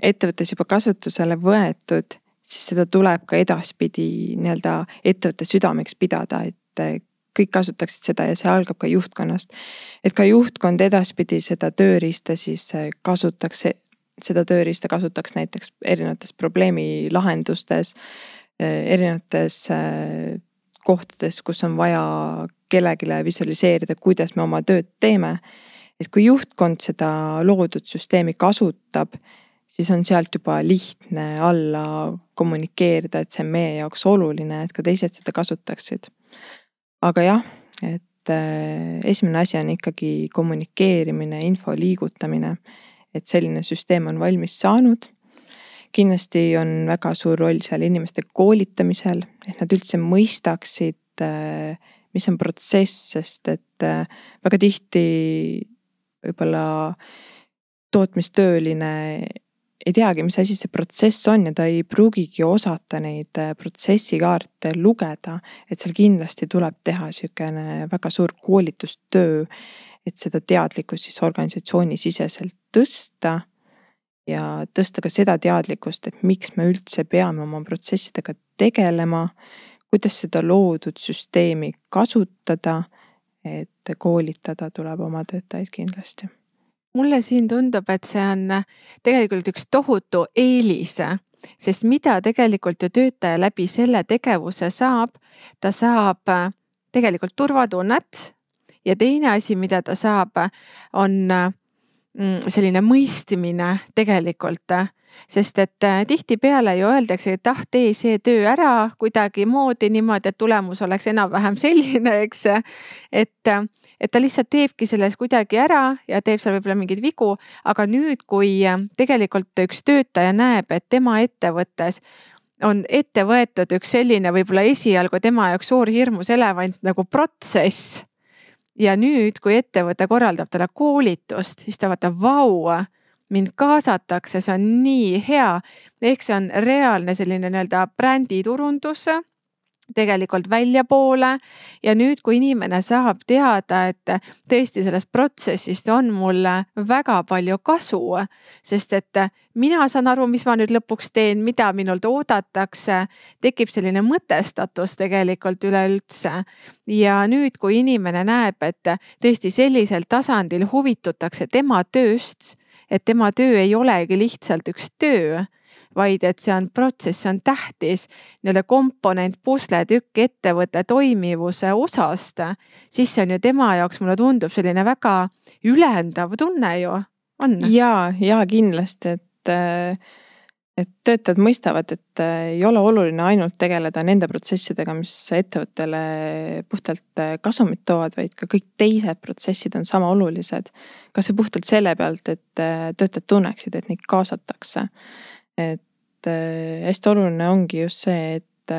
ettevõttes juba kasutusele võetud, siis seda tuleb ka edaspidi nii-öelda ettevõtte südameks pidada, et kõik kasutaksid seda ja see algab ka juhtkonnast. et ka juhtkond edaspidi seda tööriista siis kasutaks, seda tööriista kasutaks näiteks erinevates probleemi lahendustes, erinevates kohtades, kus on vaja kellelegi visualiseerida, kuidas me oma tööd teeme et kui juhtkond seda loodud süsteemi kasutab, siis on sealt juba lihtne alla kommunikeerida, et see on meie jaoks oluline, et ka teised seda kasutaksid. aga jah, et äh, esimene asi on ikkagi kommunikeerimine, info liigutamine, et selline süsteem on valmis saanud kindlasti on väga suur roll seal inimeste koolitamisel, et nad üldse mõistaksid, äh, mis on protsess, sest et äh, väga tihti võib-olla tootmistööline ei teagi, mis asi see protsess on ja ta ei pruugigi osata neid äh, protsessikaarte lugeda. et seal kindlasti tuleb teha sihukene väga suur koolitustöö, et seda teadlikkust siis organisatsioonisiseselt tõsta. ja tõsta ka seda teadlikkust, et miks me üldse peame oma protsessidega tegelema, kuidas seda loodud süsteemi kasutada et koolitada tuleb oma töötajaid kindlasti. Mulle siin tundub, et see on tegelikult üks tohutu eelis, sest mida tegelikult ju töötaja läbi selle tegevuse saab, ta saab tegelikult turvatunnet ja teine asi, mida ta saab, on selline mõistmine tegelikult sest et äh, tihtipeale ju öeldakse, et ah, tee see töö ära kuidagimoodi niimoodi, et tulemus oleks enam-vähem selline, eks. et, et ta lihtsalt teebki selles kuidagi ära ja teeb seal võib-olla mingeid vigu, aga nüüd, kui tegelikult üks töötaja näeb, et tema ettevõttes on ette võetud üks selline võib-olla esialgu tema jaoks suur hirmus elevant nagu protsess. Ja nüüd, kui ettevõte korraldab talle koolitust, siis ta vaatab, vau mind kaasatakse, see on nii hea. ehk see on reaalne selline nii-öelda bränditurundus tegelikult väljapoole ja nüüd, kui inimene saab teada, et tõesti sellest protsessist on mulle väga palju kasu, sest et mina saan aru, mis ma nüüd lõpuks teen, mida minult oodatakse, tekib selline mõtestatus tegelikult üleüldse. ja nüüd, kui inimene näeb, et tõesti sellisel tasandil huvitutakse tema tööst et tema töö ei olegi lihtsalt üks töö, vaid et see on protsess, see on tähtis nii-öelda komponent, pusletükk ettevõtte toimivuse osast, siis see on ju tema jaoks, mulle tundub selline väga ülendav tunne ju, on. ja, ja kindlasti, et et töötajad mõistavad, et ei ole oluline ainult tegeleda nende protsessidega, mis ettevõttele puhtalt kasumit toovad, vaid ka kõik teised protsessid on sama olulised. kasvõi puhtalt selle pealt, et töötajad tunneksid, et neid kaasatakse. Et hästi oluline ongi just see, et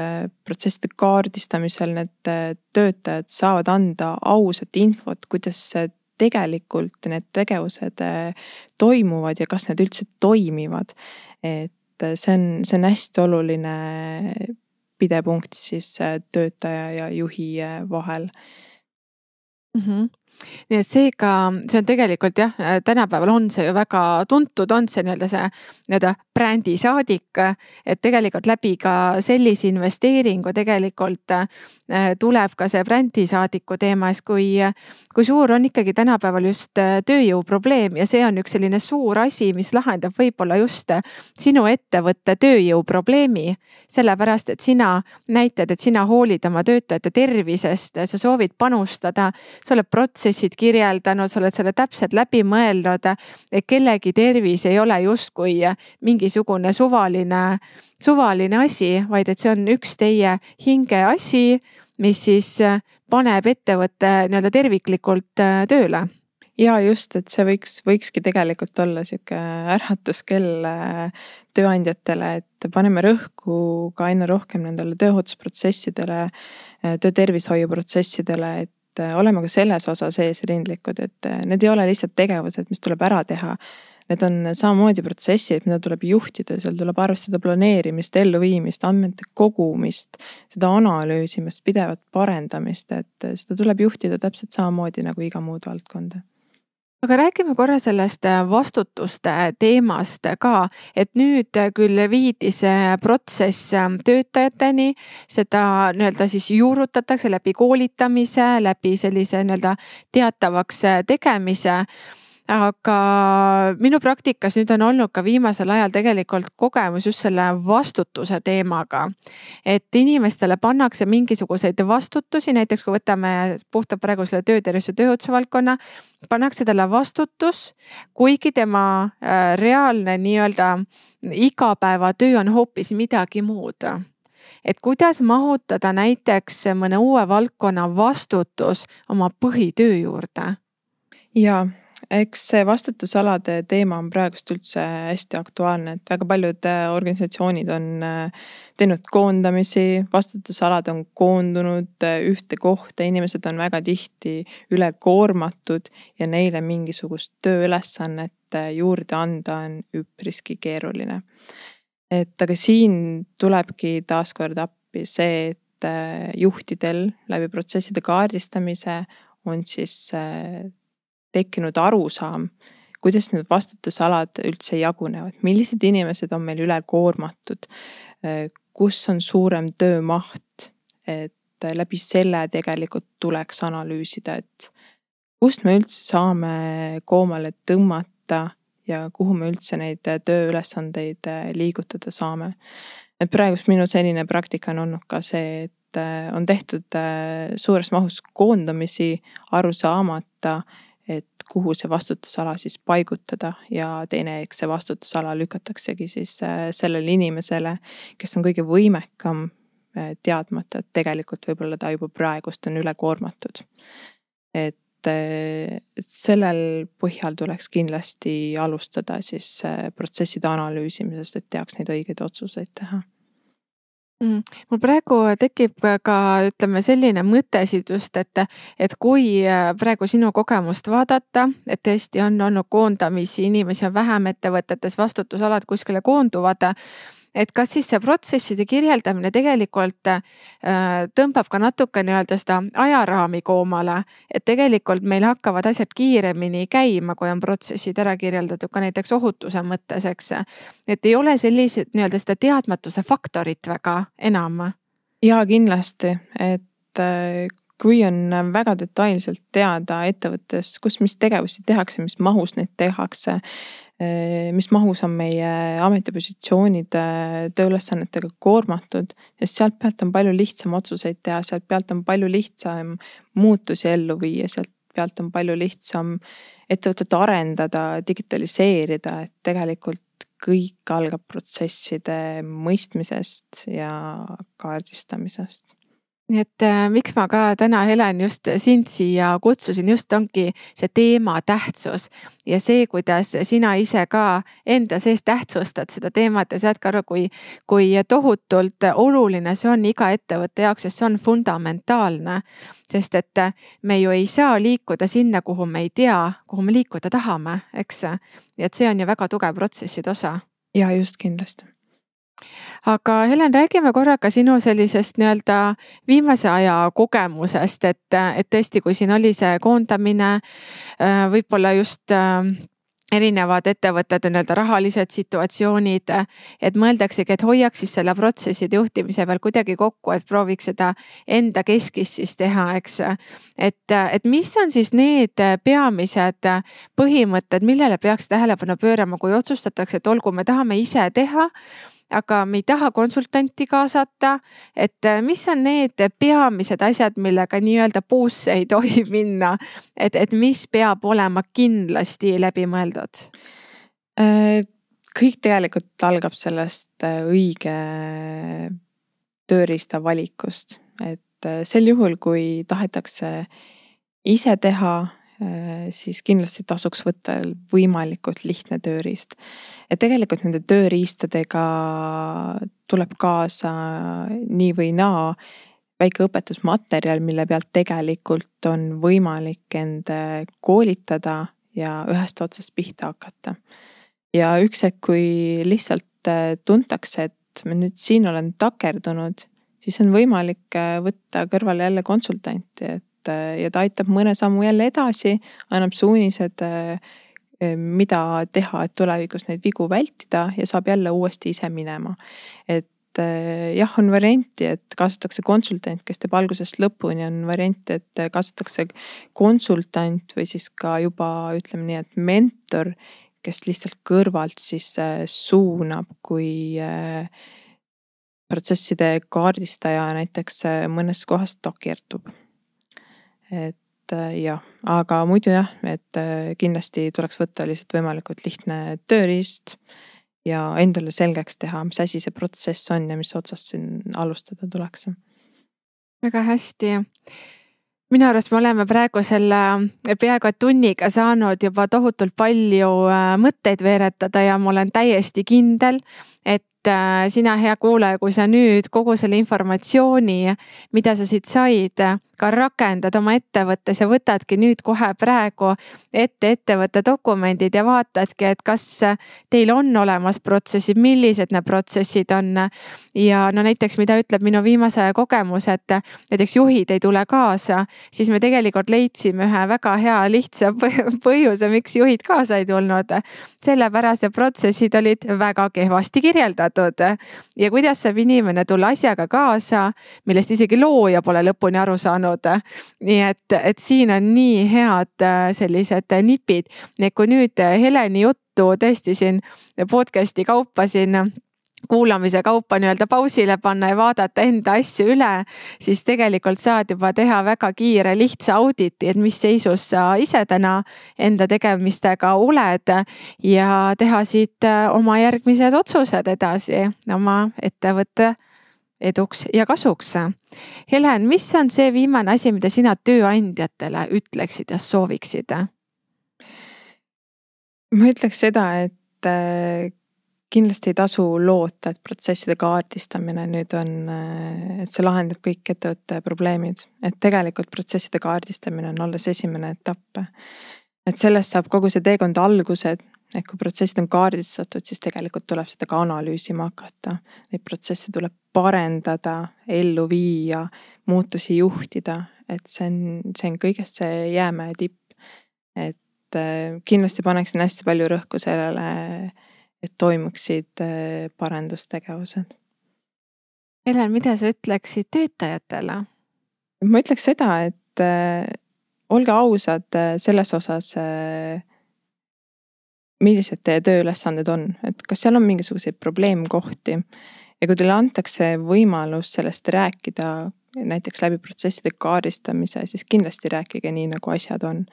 protsesside kaardistamisel need töötajad saavad anda ausat infot, kuidas tegelikult need tegevused äh, toimuvad ja kas need üldse toimivad. et see on, see on hästi oluline pidepunkt siis töötaja ja juhi vahel mm. -hmm nii et seega see on tegelikult jah, tänapäeval on see ju väga tuntud, on see nii-öelda see nii-öelda brändisaadik, et tegelikult läbi ka sellise investeeringu tegelikult tuleb ka see brändisaadiku teemas, kui, kui suur on ikkagi tänapäeval just äh, tööjõuprobleem ja see on üks selline suur asi, mis lahendab võib-olla just äh, sinu ettevõtte tööjõuprobleemi. sellepärast, et sina näitad, et sina hoolid oma töötajate tervisest, sa soovid panustada, sa oled protsessid kirjeldanud, sa oled selle täpselt läbi mõelnud. et kellegi tervis ei ole justkui mingisugune suvaline suvaline asi, vaid et see on üks teie hinge asi mis siis äh, paneb ettevõtte nii-öelda terviklikult äh, tööle. Ja just, et see võiks, võikski tegelikult olla sihuke äratuskell äh, tööandjatele, et paneme rõhku ka aina rohkem nendele tööohutusprotsessidele, töötervishoiuprotsessidele, et oleme ka selles osas eesrindlikud, et need ei ole lihtsalt tegevused, mis tuleb ära teha Need on samamoodi protsessid, mida tuleb juhtida, seal tuleb arvestada planeerimist, elluviimist, andmete kogumist, seda analüüsimist, pidevat parendamist, et seda tuleb juhtida täpselt samamoodi nagu iga muud valdkonda. Aga räägime korra sellest vastutuste teemast ka, et nüüd küll viidi see protsess töötajateni, seda nii-öelda siis juurutatakse läbi koolitamise, läbi sellise nii-öelda teatavaks tegemise aga minu praktikas nüüd on olnud ka viimasel ajal tegelikult kogemus just selle vastutuse teemaga. et inimestele pannakse mingisuguseid vastutusi, näiteks kui võtame puhtalt praegu selle töötervise tööohutuse valdkonna, pannakse talle vastutus, kuigi tema äh, reaalne nii-öelda igapäevatöö on hoopis midagi muud et kuidas mahutada näiteks mõne uue valdkonna vastutus oma põhitöö juurde? ja eks see vastutusalade teema on praegust üldse hästi aktuaalne, et väga paljud äh, organisatsioonid on äh, teinud koondamisi, vastutusalad on koondunud äh, ühte kohta, inimesed on väga tihti ülekoormatud ja neile mingisugust tööülesannet juurde anda on üpriski keeruline. et aga siin tulebki taaskord appi see, et juhtidel läbi protsesside kaardistamise on siis tekkinud arusaam, kuidas need vastutusalad üldse jagunevad, millised inimesed on meil ülekoormatud, kus on suurem töömaht, et läbi selle tegelikult tuleks analüüsida, et kust me üldse saame koomale tõmmata ja kuhu me üldse neid tööülesandeid liigutada saame. et praegust minu senine praktika on olnud ka see, et on tehtud suures mahus koondamisi aru saamata, kuhu see vastutusala siis paigutada ja teine, eks see vastutusala lükataksegi siis äh, sellele inimesele, kes on kõige võimekam, äh, teadmata, et tegelikult võib-olla ta juba praegust on ülekoormatud. äh, et sellel põhjal tuleks kindlasti alustada siis protsesside analüüsimisest, et teaks neid õigeid otsuseid teha. Mul praegu tekib ka ütleme selline mõte siit just, et, et kui äh, praegu sinu kogemust vaadata, et tõesti on olnud koondamisi, inimesi on vähem ettevõtetes, vastutusalad kuskile koonduvad et kas siis see protsesside kirjeldamine tegelikult äh, tõmbab ka natuke nii-öelda seda ajaraami koomale, et tegelikult meil hakkavad asjad kiiremini käima, kui on protsessid ära kirjeldatud ka näiteks ohutuse mõttes, eks. et ei ole sellised nii-öelda seda teadmatuse faktorit väga enam. ja kindlasti, et äh, kui on väga detailselt teada ettevõttes, kus, mis tegevusi tehakse, mis mahus neid tehakse, mis mahus on meie ametipositsioonid äh, tööülesannetega koormatud, sest sealt pealt on palju lihtsam otsuseid teha, sealt pealt on palju lihtsam muutusi ellu viia, sealt pealt on palju lihtsam ettevõtet arendada, digitaliseerida, et tegelikult kõik algab protsesside mõistmisest ja kaardistamisest nii et äh, miks ma ka täna, Helen, just sind siia kutsusin, just ongi see teema tähtsus ja see, kuidas sina ise ka enda sees tähtsustad seda teemat ja saad ka aru, kui, kui tohutult oluline see on iga ettevõtte jaoks, sest see on fundamentaalne. sest et me ju ei saa liikuda sinna, kuhu me ei tea, kuhu me liikuda tahame, eks. nii et see on ju väga tugev protsesside osa. ja just kindlasti aga Helen, räägime korraga sinu sellisest nii-öelda viimase aja kogemusest, et, et tõesti, kui siin oli see koondamine, äh, võib-olla just äh, erinevad ettevõtete nii-öelda rahalised situatsioonid, et mõeldaksegi, et hoiaks siis selle protsesside juhtimise peal kuidagi kokku, et prooviks seda enda keskist siis teha, eks. et, et mis on siis need peamised põhimõtted, millele peaks tähelepanu pöörama, kui otsustatakse, et olgu, me tahame ise teha aga me ei taha konsultanti kaasata. et äh, mis on need peamised asjad, millega nii-öelda puusse ei tohi minna, et, et mis peab olema kindlasti läbimõeldud? Äh, kõik tegelikult algab sellest äh, õige tööriista valikust, et sel juhul, kui tahetakse ise teha siis kindlasti tasuks võtta võimalikult lihtne tööriist. et tegelikult nende tööriistadega tuleb kaasa nii või naa väike õpetusmaterjal, mille pealt tegelikult on võimalik end koolitada ja ühest otsast pihta hakata. ja üks hetk, kui lihtsalt äh, tuntakse, et ma nüüd siin olen takerdunud, siis on võimalik äh, võtta kõrvale jälle konsultanti, et Äh, ja ta aitab mõne sammu jälle edasi, annab suunised, äh, äh, mida teha, et tulevikus neid vigu vältida ja saab jälle uuesti ise minema. et jah, on varianti, et kaasatakse konsultant, kes teeb algusest lõpuni, on variant, et kaasatakse konsultant või siis ka juba ütleme nii, et mentor, kes lihtsalt kõrvalt siis suunab, kui protsesside kaardistaja näiteks mõnes kohas takerdub et äh, jah, aga muidu jah, et äh, kindlasti tuleks võtta lihtsalt võimalikult lihtne tööriist ja endale selgeks teha, mis asi see protsess on ja mis otsast siin alustada tuleks. väga hästi minu arust me oleme praegu selle peaaegu et tunniga saanud juba tohutult palju äh, mõtteid veeretada ja ma olen täiesti kindel, et sina, hea kuulaja, kui sa nüüd kogu selle informatsiooni, mida sa siit said, ka rakendad oma ettevõttes ja võtadki nüüd kohe praegu ette ettevõtte dokumendid ja vaatadki, et kas teil on olemas protsessid, millised need protsessid on. ja no näiteks, mida ütleb minu viimase aja kogemus, et näiteks juhid ei tule kaasa, siis me tegelikult leidsime ühe väga hea lihtsa põhjuse, miks juhid kaasa ei tulnud. sellepärast, et protsessid olid väga kehvasti kirjeldatud. Ja kuidas saab inimene tulla asjaga kaasa, millest isegi looja pole lõpuni aru saanud. Nii et, et siin on nii head äh, sellised nipid, nii et kui nüüd äh, Heleni juttu tõesti siin podcast'i kaupa siin kuulamise kaupa nii-öelda pausile panna ja vaadata enda asju üle, siis tegelikult saad juba teha väga kiire lihtsa auditi, et mis seisus sa ise täna enda tegemistega oled ja teha siit äh, oma järgmised otsused edasi oma ettevõtte eduks ja kasuks. Helen, mis on see viimane asi, mida sina tööandjatele ütleksid ja sooviksid? ma ütleks seda, et äh, kindlasti ei tasu loota, et protsesside kaardistamine nüüd on, et see lahendab kõik ettevõtte probleemid, et tegelikult protsesside kaardistamine on alles esimene etapp. et sellest saab kogu see teekond alguse, et kui protsessid on kaardistatud, siis tegelikult tuleb seda ka analüüsima hakata. Neid protsesse tuleb parendada, ellu viia, muutusi juhtida, et see on, see on kõigest see jäämäe tipp. et kindlasti paneksin hästi palju rõhku sellele, et toimuksid äh, parendustegevused. Helen, mida sa ütleksid töötajatele? ma ütleks seda, et äh, olge ausad selles osas millised teie tööülesanded on, et kas seal on mingisuguseid probleemkohti ja kui teile antakse võimalus sellest rääkida näiteks läbi protsesside kaardistamise, siis kindlasti rääkige nii, nagu asjad on.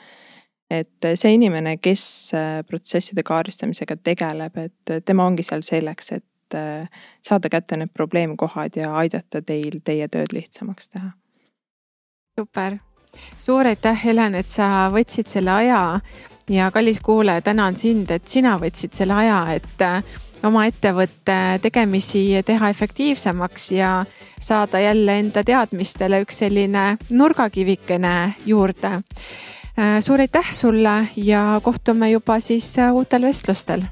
Et see inimene, kes protsesside kaardistamisega tegeleb, et tema ongi seal selleks, et saada kätte need probleemkohad ja aidata teil teie tööd lihtsamaks teha. Super, suur aitäh, Helen, et sa võtsid selle aja. Ja kallis kuulaja, tänan sind, et sina võtsid selle aja, et äh, oma ettevõtte tegemisi teha efektiivsemaks ja saada jälle enda teadmistele üks selline nurgakivikene juurde. Äh, suur aitäh sulle ja kohtume juba siis äh, uutel vestlustel